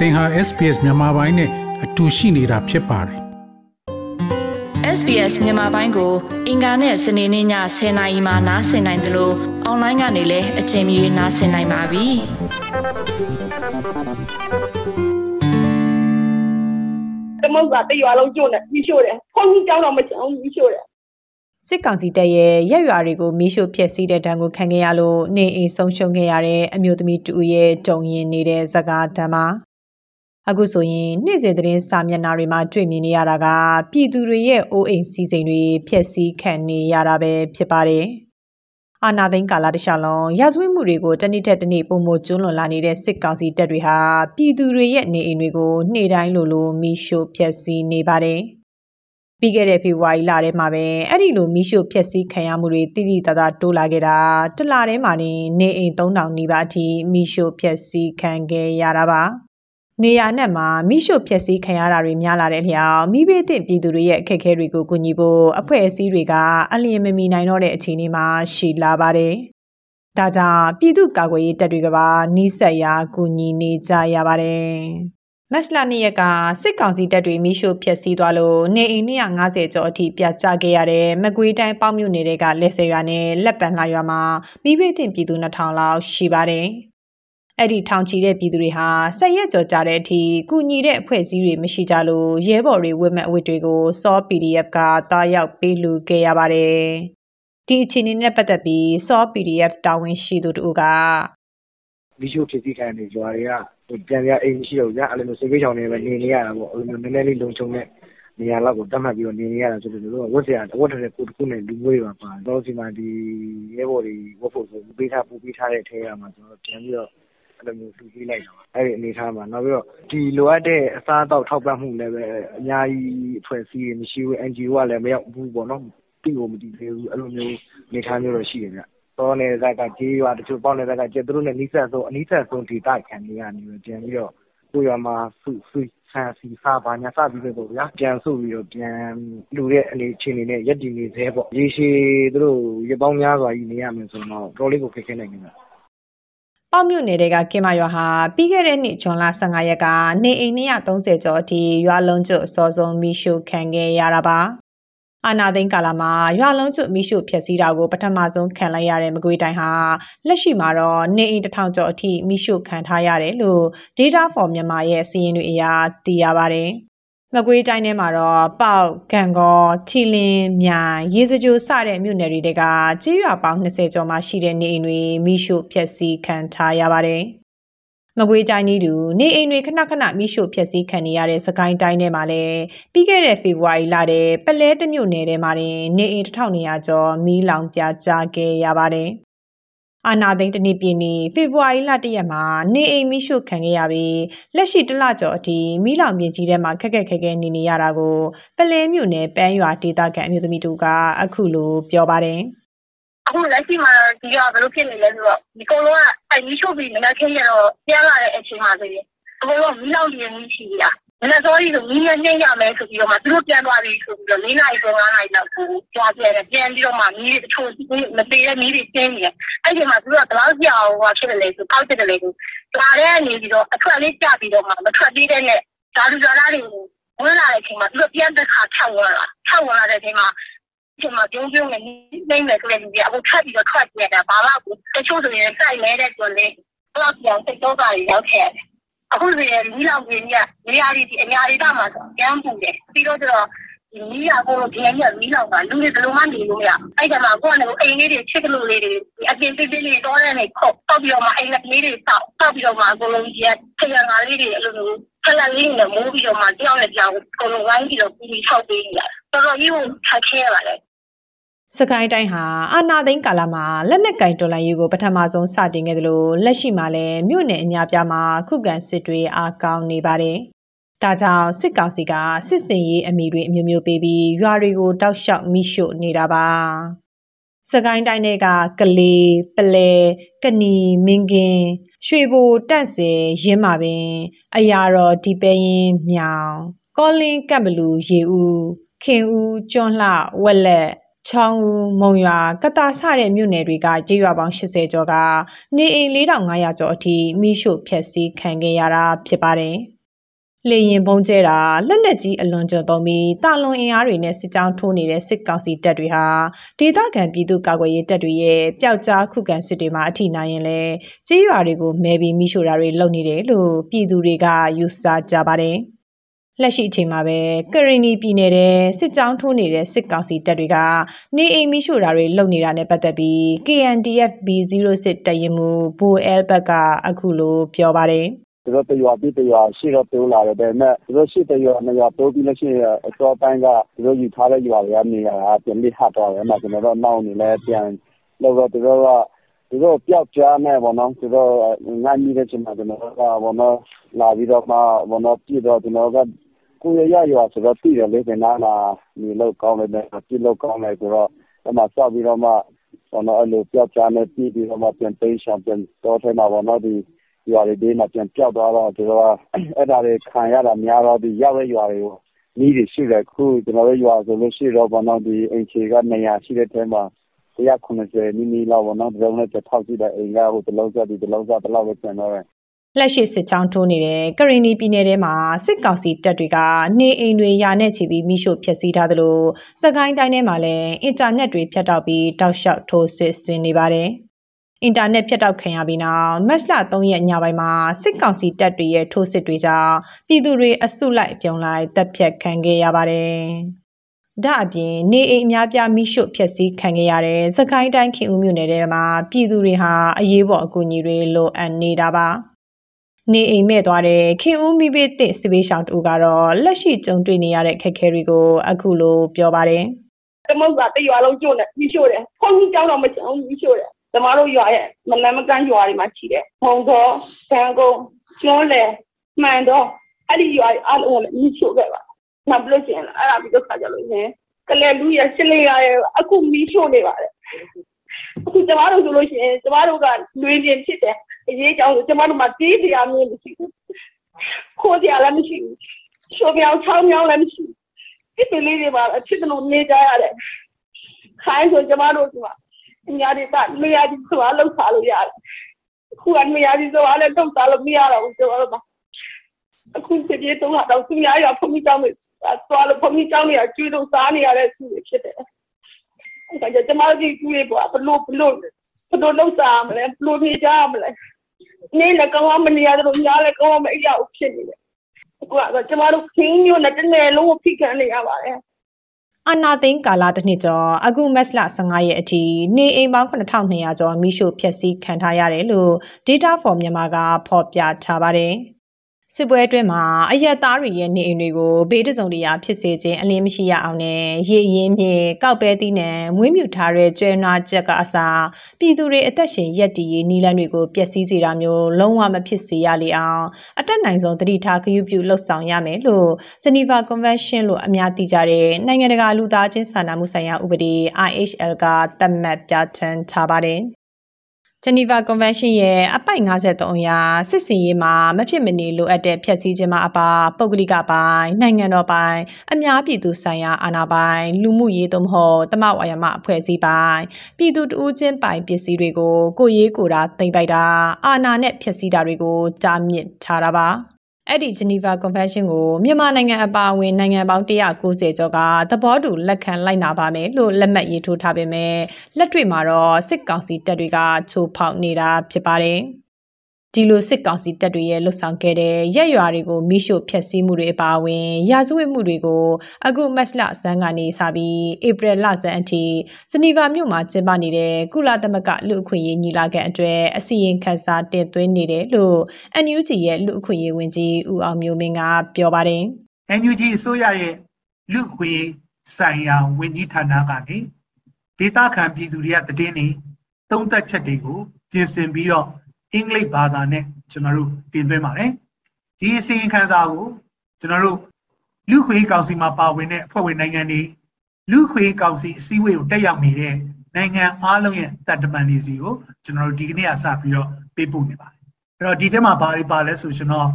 သင်ဟာ SPS မြန်မာပိုင်းနဲ့အတူရှိနေတာဖြစ်ပါတယ် SBS မြန်မာပိုင်းကို အင်ကာနဲ့စနေနေ့ည10:00နာရီမှနားဆင်နိုင်တယ်လို့အွန်လိုင်းကနေလည်းအချိန်မီနားဆင်နိုင်ပါပြီ။တမုတ်ကတရွာလုံးကျွတ်နေပြီးရှို့တယ်။ခွန်ကြီးကြောင်းတော့မချအောင်ပြီးရှို့တယ်စစ်ကောင်စီတပ်ရဲ့ရက်ရွာတွေကိုမီးရှို့ဖျက်ဆီးတဲ့တံကိုခံခဲ့ရလို့နေအိမ်ဆုံးရှုံးခဲ့ရတဲ့အမျိုးသမီးတူရဲ့ကြုံရင်နေတဲ့ဇကာတမ်းမှာ အခုဆိုရင်နေ့စဉ်သတင်းစာမျက်နှာတွေမှာတွေ့မြင်နေရတာကပြည်သူတွေရဲ့အိုးအိမ်စီးစိမ်တွေဖျက်ဆီးခံနေရတာပဲဖြစ်ပါတယ်။အာနာသိန်းကာလတခြားလုံးရာဇဝတ်မှုတွေကိုတနေ့ထက်တနေ့ပုံမကျွလွန်လာနေတဲ့စစ်ကောင်စီတပ်တွေဟာပြည်သူတွေရဲ့နေအိမ်တွေကိုနေ့တိုင်းလိုလိုမီးရှို့ဖျက်ဆီးနေပါတယ်။ပြီးခဲ့တဲ့ဖေဖော်ဝါရီလထဲမှာပဲအဲ့ဒီလိုမီးရှို့ဖျက်ဆီးခံရမှုတွေတိတိတသားတိုးလာခဲ့တာတစ်လထဲမှာနေနေအိမ်3000နီးပါးအထိမီးရှို့ဖျက်ဆီးခံခဲ့ရတာပါ နေရနဲ့မှာမိရှုဖျက်ဆီးခံရတာတွေများလာတဲ့လျောက်မိဘသင့်ပြည်သူတွေရဲ့အခက်အခဲတွေကိုကူညီဖို့အဖွဲ့အစည်းတွေကအလျင်မမီနိုင်တော့တဲ့အခြေအနေမှာရှိလာပါတယ်။ဒါကြောင့်ပြည်သူ့ကာကွယ်ရေးတပ်တွေကပါနှီးဆက်ရာကူညီနေကြရပါတယ်။မက်စလာနေ့ရက်ကစစ်ကောင်စီတပ်တွေမိရှုဖျက်ဆီးသွားလို့နေအိမ်250ကျော်အထိပြတ်ကျခဲ့ရတဲ့မကွေးတိုင်းပေါ့မြို့နယ်တွေကလက်ဆယ်ရွာနဲ့လက်ပံလှရွာမှာမိဘသင့်ပြည်သူ2000လောက်ရှိပါတယ်။ အဲ့ဒီထောင်ချီတဲ့ပြည်သူတွေဟာဆက်ရက်ကြော်ကြတဲ့အထိကုညီတဲ့အဖွဲ့အစည်းတွေမရှိကြလို့ရဲဘော်တွေဝတ်မဲ့အဝတ်တွေကိုစော PDF ကတားရောက်ပေးလူခဲ့ရပါတယ်။ဒီအခြေအနေနဲ့ပတ်သက်ပြီးစော PDF တာဝန်ရှိသူတို့ကမီးရှို့ဖြစ်စီခံနေကြွာတွေကဟိုပြန်ပြအိမ်မရှိတော့ဘူးဗျာအဲ့လိုမျိုးစေဘေးချောင်နေပဲနေနေရတာပေါ့အဲ့လိုမျိုးနည်းနည်းလေးလုံခြုံတဲ့နေရာလောက်ကိုတတ်မှတ်ပြီးတော့နေနေရတာဆိုတော့တို့ကဝတ်စရာဝတ်တဲ့ကိုတစ်ခုနဲ့လူမျိုးတွေပါပါတယ်တော့ဒီမှာဒီရဲဘော်တွေဝတ်ဖို့ဆိုပေးထားပူပေးထားတဲ့ထဲကမှာကျွန်တော်ပြန်ပြီးတော့ အဲ့လိုမျိုးလှူပေးလိုက်တာပါအဲ့ဒီအနေထားမှာနောက်ပြီးတော့ဒီလိုအပ်တဲ့အစားအသောက်ထောက်ပံ့မှုလည်းပဲအများကြီးအဖွဲ့အစည်းတွေမရှိဘူး NGO ကလည်းမရောက်ဘူးပေါ့နော်ပြီးကိုမတည်သေးဘူးအဲ့လိုမျိုးအနေထားမျိုးတော့ရှိတယ်ဗျတောနယ်ဇက်ကကြေးရွာတချို့ပေါက်နယ်ဇက်ကကျေသူတို့နဲ့နီးစပ်ဆုံးအနီးစပ်ဆုံးဒေသခံတွေကနေပဲပြန်ပြီးတော့ကိုရွာမှာစုစုဆန်စီစားပါညာစပြီးတော့ဗျာပြန်စုပြီးတော့ပြန်လူတဲ့အနေချင်းနေနဲ့ရက်တည်နေသေးပေါ့ရေရှည်သူတို့ရပောင်းများစွာကြီးနေရမယ်ဆိုတော့တော်လေးကိုခက်ခဲနိုင်နေတာ ပေါ့မြို့နယ်တွေကကင်မရွာဟာပြီးခဲ့တဲ့နှစ်ဇွန်လ15ရက်ကနေအိမ်230ကျော်အထိရွာလုံးကျွတ်အစောဆုံးမိရှုခံခဲ့ရတာပါအာနာသိန်းကာလမှာရွာလုံးကျွတ်မိရှုဖျက်ဆီးတာကိုပထမဆုံးခံလိုက်ရတဲ့မကွေးတိုင်းဟာလက်ရှိမှာတော့နေအိမ်တစ်ထောင်ကျော်အထိမိရှုခံထားရတယ်လို့ Data for Myanmar ရဲ့စီးရင်တွေအရသိရပါတယ် မကွေးတိုင်းထဲမှာတော့ပေါက်၊ဂံကော၊ထီလင်း၊မြိုင်၊ရေစကြိုစတဲ့မြို့နယ်တွေကကြေးရွာပေါင်း20ကျော်မှရှိတဲ့နေအိမ်တွေမိရှုဖျက်ဆီးခံထားရပါတယ်။မကွေးတိုင်းဤသူနေအိမ်တွေခဏခဏမိရှုဖျက်ဆီးခံနေရတဲ့စကိုင်းတိုင်းထဲမှာလည်းပြီးခဲ့တဲ့ဖေဖော်ဝါရီလတည်းပလဲတမြို့နယ်ထဲမှာတင်နေအိမ်1200ကျော်မိလောင်ပြကြခဲ့ရပါတယ်။ အာနာသိန်းတနည်းပြင်းနေဖေဖော်ဝါရီလတရက်မှာနေအိမ်မိရှုခံခဲ့ရပြီးလက်ရှိတလကျော်အထိမိလောင်ပြင်ကြီးထဲမှာခက်ခက်ခဲခဲနေနေရတာကိုပလဲမြို့နယ်ပန်းရွာဒေသခံအမျိုးသမီးတူကအခုလိုပြောပါတယ်အခုလက်ရှိမှာဒီကဘယ်လိုဖြစ်နေလဲဆိုတော့ဒီကုန်းလုံးကအဲမီးရှို့ပြီးမနက်ခင်းရတော့ပြန်လာတဲ့အချိန်မှာဆိုရင်အကုန်လုံးမီးလောင်ပြင်းကြီးရှိရ မနက်စောကြီးဆိုမီးနဲ့နှိမ့်ရမယ်ဆိုပြီးတော့မှသူတို့ပြန်သွားပြီဆိုပြီးတော့၄နာရီဆို၅နာရီလောက်ကိုကြွားပြတယ်ပြန်ပြီးတော့မှမီးတွေတချို့မသေးတဲ့မီးတွေကျင်းနေတယ်အဲ့ဒီမှာသူတို့ကဘယ်လောက်ကြောက်ဟောဖြစ်တယ်လဲဆိုပေါက်တယ်လေဆိုဒါလည်းနေပြီးတော့အထွက်လေးကြပြီးတော့မှမထွက်သေးတဲ့နဲ့ဓာတ်ကြွားလာတွေဝင်လာတဲ့အချိန်မှာသူတို့ပြန်တစ်ခါထပ်ဝင်လာထပ်ဝင်လာတဲ့အချိန်မှာဒီမှာပြုံးပြုံးနဲ့နှိမ့်မယ်ဆိုတဲ့လူတွေအခုထပ်ပြီးတော့ထွက်ပြတာဘာမှကိုတချို့ဆိုရင်စိုက်မဲတဲ့ကျွန်းလေးဘလောက်ပြောင်းစိတ်တော့ပါရောက်ခဲ့တယ် အခုဆိုရင်မိလောက်ကြီးကနေရာဒီအညာဒေတာမှာကျန်းပူတယ်ပြီးတော့ကျတော့ဒီမီးရကိုဒီနေ့ကမီးလောက်ပါလူတွေဘယ်လိုမှနေလို့မရအဲ့ကမှာကိုကလည်းအိမ်လေးတွေချစ်ကလို့လေးတွေအပြင်ပြင်းပြင်းလေးတော့တဲ့နေခုတ်တောက်ပြီးတော့မှအိမ်လေးတွေတောက်တောက်ပြီးတော့မှအကုန်လုံးကြီးကခရငါလေးတွေအဲ့လိုမျိုးခက်လက်လေးနဲ့မိုးပြီးတော့မှတယောက်နဲ့တယောက်အကုန်လုံးဝိုင်းပြီးတော့ပြီးထောက်ပေးနေတာတော်တော်ကြီးကိုခက်ခဲပါလေ စကိုင်းတိုင်းဟာအာနာသိန်းကာလမှာလက်နက်ကင်တော်လှန်ရေးကိုပထမဆုံးစတင်ခဲ့တယ်လို့လက်ရှိမှာလည်းမြို့နယ်အများပြားမှာခုခံစစ်တွေအားကောင်းနေပါတယ်။ဒါကြောင့်စစ်ကောင်စီကစစ်စင်ရေးအမိတွေအမျိုးမျိုးပေးပြီးရွာတွေကိုတောက်လျှောက်မိရှို့နေတာပါ။စကိုင်းတိုင်းတွေကကလေးပလဲကနီမင်းကင်းရွှေဘိုတန့်စင်ရင်းမာပင် အရာတော်ဒီပဲရင်မြောင် ကောလင်းကပ်ဘလူရေဦးခင်ဦးကျွန်းလှဝက်လက် ချချောင်းဦး မုံရွာကတာဆတဲ့မြို့နယ်တွေကကြေးရွာပေါင်း80ကျော်က နေအိမ်4500ကျော်အထိမိရှို့ဖျက်ဆီးခံခဲ့ရတာဖြစ်ပါတယ်။လေရင်ပုံကျဲတာ လက်နက်ကြီး အလွန်ကျွံသုံးပြီးတာလွန်အင်အားတွေနဲ့ စစ်ကြောင်းထိုးနေတဲ့ စစ်ကောင်စီတပ်တွေဟာ ဒေသခံပြည်သူကာကွယ်ရေးတပ်တွေရဲ့ ပျောက်ကြားခုခံစစ်တွေမှာ အထိနာရင်လဲကြေးရွာတွေကို မဲပြီးမိရှို့တာတွေ လုပ်နေတယ်လို့ ပြည်သူတွေက ယူဆကြပါတယ်။ လက်ရှိအချိန်မှာပဲကရင်နီပြည်နယ်တဲ့စစ်ကြောင်းထိုးနေတဲ့စစ်ကောင်စီတပ်တွေကနေအိမ်မိရှို့တာတွေလုပ်နေတာနဲ့ပတ်သက်ပြီး KNDF B06 တရင်မူဘိုအဲလ်ဘက်ကအခုလိုပြောပါတယ်သူတို့တရွာပြီးတရွာရှိတော့တိုးလာတယ်ဒါပေမဲ့သူတို့ရှိတရွာနှစ်ရွာတိုးပြီးလို့ရှိရင်အစောပိုင်းကသူတို့ယူထားတဲ့ရွာတွေကနေရာပြန်ပြီးဟတ်သွားတယ်အဲ့မှာကျွန်တော်တို့နောက်နေလဲပြန်လောက်တော့သူတို့ကသူတို့ပျောက်ကြားနေပေါ့နော်သူတို့ငါမိတဲ့ချိန်မှာကျွန်တော်တို့ကဘောနော်လာပြီးတော့မှဘောနော်ပြည့်တော့ကျွန်တော်က ကိုရရရွာဆိုတော့ပြည်တယ်လေကနာလာနေလောက်ကောင်းတယ်ပြည့်လောက်ကောင်းတယ်ဆိုတော့အဲ့မှာစောက်ပြီးတော့မှဘောနော်အဲ့လိုပျောက်ကြားနေပြည်ပြီးတော့မှပြန်သိမ်းဆောင်ပြန်တော့ထဲမှာဘောနော်ဒီရွာတွေဒီမှာပြန်ပြောက်သွားတော့သူတို့ကအဲ့ဒါတွေခံရတာများတော့ဒီရောက်တဲ့ရွာတွေကိုနီးတွေရှိတယ်ခုကျွန်တော်တို့ရွာဆိုလို့ရှိတော့ဘောနော်ဒီအင်ချေကနေရာရှိတဲ့ထဲမှာ190နီးနီးလောက်ဘောနော်ဒီလိုနဲ့တစ်ထောက်ရှိတဲ့အိမ်ကဟိုတလုံးစားဒီတလုံးစားတလောက်ပဲကျန်တော့တယ် လက်ရှိစစ်ချောင်းထိုးနေတဲ့ကရင်နီပြည်နယ်ထဲမှာစစ်ကောင်စီတပ်တွေကနေအိမ်တွေယာနဲ့ချီပြီးမိရှို့ဖျက်ဆီးထားသလိုစကိုင်းတိုင်းထဲမှာလည်းအင်တာနက်တွေဖြတ်တောက်ပြီးတောက်လျှောက်ထိုးစစ်ဆင်နေပါတယ်။အင်တာနက်ဖြတ်တောက်ခံရပြီးနောက်မတ်လ3ရက်ညပိုင်းမှာစစ်ကောင်စီတပ်တွေရဲ့ထိုးစစ်တွေကြောင့်ပြည်သူတွေအစုလိုက်အပြုံလိုက်တပ်ဖြတ်ခံခဲ့ရပါတယ်။ဒါအပြင်နေအိမ်အများပြားမိရှုဖျက်ဆီးခံခဲ့ရတဲ့စကိုင်းတိုင်းခင်ဦးမြို့နယ်ထဲမှာပြည်သူတွေဟာအရေးပေါ်အကူအညီတွေလိုအပ်နေတာပါ။ နေအိမ်မဲ့သွားတဲ့ခင်ဦးမိဘတဲ့စပေးရှောင်းတူကတော့လက်ရှိကြုံတွေ့နေရတဲ့ခက်ခဲတွေကိုအခုလိုပြောပါတယ်တမုတ်ကတရွာလုံးကျွတ်နေပြီးရှို့တယ်ဖုန်းကြီးကြောင်းတော့မချောင်းပြီးရှို့တယ်ကျမတို့ရွာရဲ့မလန်မကန်းရွာတွေမှာရှိတယ်ဖုံတော်ဆန်ကုန်ကျွန်းလေမှန်တော့အဲ့ဒီရွာတွေအားလုံးကိုလည်းပြီးရှို့ခဲ့ပါနောက်ပြီးလို့ရှိရင်အဲ့ဒါပြီးတော့ခါကြလို့ရှင်ကလေးလူရဲ့ရှင်းလေးရရဲ့အခုမီးရှို့နေပါတယ်အခုကျမတို့ဆိုလို့ရှိရင်ကျမတို့ကလွေပြင်းဖြစ်တယ် အရေးကြောင့်ကျမတို့မှာတီးတရားမျိုးမရှိဘူးခိုးတရားလည်းမရှိဘူးရှိုးပြောင်းချောင်းပြောင်းလည်းမရှိဘူးဒီပလေးတွေမှာအဖြစ်လို့နေကြရတယ်ခိုင်းဆိုကျမတို့ကအများကြီးကနေရာကြီးဆိုတာလောက်စားလို့ရတယ်အခုကနေရာကြီးဆိုတာလည်းတော့စားလို့မရတော့ဘူးကျမတို့ကအခုတပြေတော့တော့သူများရဖုန်ကြီးကြောင်းတွေသွားလို့ဖုန်ကြီးကြောင်းတွေကကျွေးလို့စားနေရတဲ့သူတွေဖြစ်တယ်အဲဒါကျမတို့ဒီကျွေးပေါ်ဘလို့ဘလို့ ဘလို့လောက်စားမလဲဘလို့နေကြမလဲနေလည်းကောင်းမနေရတော့ညာလည်းကောင်းမအရာဖြစ်နေတယ်အခုကတော့ကျမတို့ခင်းမျိုးနဲ့တနေ့လုံးကိုဖိခံနေရပါတယ်အာနာသိန်းကာလတစ်နှစ်ကျော်အခုမတ်လ15ရက်အထိနေအိမ်ပေါင်း9200ကျော်မိရှို့ဖျက်ဆီးခံထားရတယ်လို့ Data for Myanmar ကဖော်ပြထားပါတယ်။ စစ်ပွဲအတွင်းမှာအရက်သားတွေရဲ့နေအိမ်တွေကိုဘေးတစုံတရာဖြစ်စေခြင်းအလင်းမရှိရအောင်နဲ့ရေရင်မြေကောက်ပဲသီးနှံမွေးမြူထားတဲ့ကျွဲနွားချက်ကအစားပြည်သူတွေအသက်ရှင်ရက်တည်ရေးနီလန်းတွေကိုပျက်စီးစေတာမျိုးလုံးဝမဖြစ်စေရလေအောင်အတက်နိုင်ဆုံးတတိထားဂရုပြုလှုပ်ဆောင်ရမယ်လို့ Geneva Convention လို့အများသိကြတဲ့နိုင်ငံတကာလူသားချင်းစာနာမှုဆိုင်ရာဥပဒေ IHL ကသတ်မှတ်ပြဋ္ဌာန်းထားပါတယ်။ Geneva Convention ရဲ့အပိုက်53အရစစ်စင်ရေးမှာမဖြစ်မနေလိုအပ်တဲ့ဖြည့်ဆည်းခြင်းမှာအပါပုဂ္ဂလိကပိုင်းနိုင်ငံတော်ပိုင်းအများပြည်သူဆိုင်ရာအာဏာပိုင်းလူမှုရေးသို့မဟုတ်တမဝါယမအဖွဲ့အစည်းပိုင်းပြည်သူတဦးချင်းပိုင်ပစ္စည်းတွေကိုကိုရေးကိုတာတင်ပိုက်တာအာဏာနဲ့ဖြည့်ဆည်းတာတွေကိုတားမြစ်ထားတာပါ အဲ့ဒီ Geneva Convention ကိုမြန်မာနိုင်ငံအပါအဝင်နိုင်ငံပေါင်း190ကျော်ကသဘောတူလက်ခံလိုက်နာပါမယ်လို့လက်မှတ်ရေးထိုးထားပေမဲ့လက်တွေ့မှာတော့စစ်ကောင်စီတပ်တွေကချိုးဖောက်နေတာဖြစ်ပါတယ်။ ဒီလိုစစ်ကောင်စီတပ်တွေရဲ့လှုပ်ဆောင်ခဲ့တဲ့ရက်ရွာတွေကိုမိရှို့ဖျက်ဆီးမှုတွေအပါအဝင်ရာဇဝတ်မှုတွေကိုအခုမတ်လဇန်ကနေစပြီးဧပြီလဇန်အထိစနီဗာမြို့မှာကျင်းပနေတဲ့ကုလသမဂ္ဂလူအခွင့်အရေးညီလာခံအတွက်အစီရင်ခံစာတင်သွင်းနေတယ်လို့ NUG ရဲ့လူအခွင့်အရေးဝန်ကြီးဦးအောင်မျိုးမင်းကပြောပါတယ် NUG အစိုးရရဲ့လူခွေဆိုင်ရာဝန်ကြီးဌာနကနေဒေသခံပြည်သူတွေကတည်င်းနေသုံးသက်ချက်တွေကိုပြင်ဆင်ပြီးတော့ အင်္ဂလိပ်ဘာသာနဲ့ကျွန်တော်တို့တင်သွင်းပါတယ်ဒီအစီရင်ခံစာကိုကျွန်တော်တို့လူခွေကောင်စီမှာပါဝင်တဲ့အဖွဲ့ဝင်နိုင်ငံတွေလူခွေကောင်စီအစည်းအဝေးကိုတက်ရောက်နေတဲ့နိုင်ငံအားလုံးရဲ့တပ်တမန်တွေစီကိုကျွန်တော်တို့ဒီကနေ့ကစပြီးတော့ပေးပို့နေပါတယ်အဲ့တော့ဒီထဲမှာဘာတွေပါလဲဆိုကျွန်တော်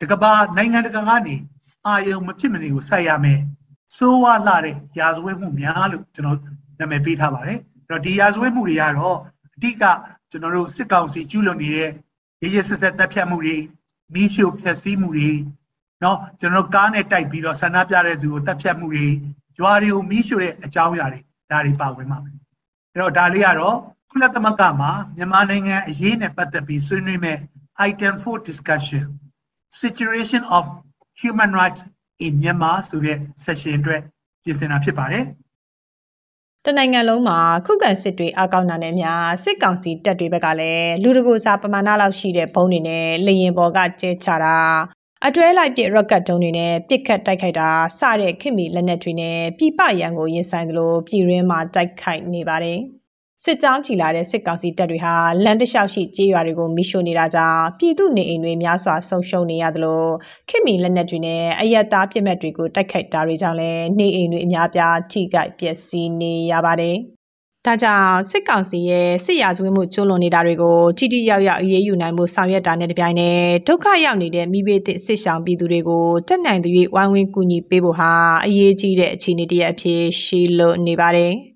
တကဘာနိုင်ငံတကာကနေအာယုံမဖြစ်မနေကိုစိုက်ရမယ်စိုးဝါလာတဲ့ရာဇဝတ်မှုများလို့ကျွန်တော်နာမည်ပေးထားပါတယ်အဲ့တော့ဒီရာဇဝတ်မှုတွေကတော့အဓိက ကျွန်တော်တို့စစ်ကောင်စီကျူးလွန်နေတဲ့ရေးရဆက်ဆက်တပ်ဖြတ်မှုတွေမီးရှို့ဖျက်ဆီးမှုတွေเนาะကျွန်တော်တို့ကားနဲ့တိုက်ပြီးတော့ဆန္ဒပြတဲ့သူကိုတပ်ဖြတ်မှုတွေကြွားတွေကိုမီးရှို့တဲ့အကြောင်းအရာတွေဒါတွေပါဝင်ပါမယ်အဲ့တော့ဒါလေးကတော့ကုလသမဂ္ဂမှာမြန်မာနိုင်ငံအရေးနဲ့ပတ်သက်ပြီးဆွေးနွေးမဲ့ item 4 discussion situation of human rights in Myanmar ဆိုတဲ့ session အတွက်ပြင်ဆင်တာဖြစ်ပါတယ် တနိုင်ငံလုံးမှာခုခံစစ်တွေအကောက်နာနဲ့များစစ်ကောင်စီတပ်တွေဘက်ကလည်းလူတကူစားပမာဏလောက်ရှိတဲ့ဘုံတွေနဲ့လေရင်ပေါ်ကကျဲချတာအတွဲလိုက်ပစ် rocket တုံးတွေနဲ့ပစ်ခတ်တိုက်ခိုက်တာစတဲ့ခင်မီလက်နက်တွေနဲ့ပြပရန်ကိုရင်ဆိုင်သလိုပြည်ရင်းမှာတိုက်ခိုက်နေပါတယ် စစ်ကြောင်းချီလာတဲ့စစ်ကောင်စီတပ်တွေဟာလမ်းတစ်လျှောက်ရှိကြေးရွာတွေကိုမိရှို့နေတာကြောင့်ပြည်သူနေအိမ်တွေများစွာဆုံးရှုံးနေရသလိုခင်မီလက်နက်တွေနဲ့အယက်သားပြစ်မှတ်တွေကိုတိုက်ခိုက်တာတွေကြောင့်လည်းနေအိမ်တွေအများပြားထိခိုက်ပျက်စီးနေရပါတယ်။ဒါကြောင့်စစ်ကောင်စီရဲ့စစ်ရာဇဝတ်မှုကျူးလွန်နေတာတွေကိုထိထိရောက်ရောက်အရေးယူနိုင်မှုဆောင်ရွက်တာနဲ့တပြိုင်နက်ဒုက္ခရောက်နေတဲ့မိဘသည့်စစ်ဆောင်ပြည်သူတွေကိုတက်နိုင်သရွေ့ဝိုင်းဝန်းကူညီပေးဖို့ဟာအရေးကြီးတဲ့အခြေအနေတစ်ရပ်အဖြစ်ရှိလို့နေပါတယ်။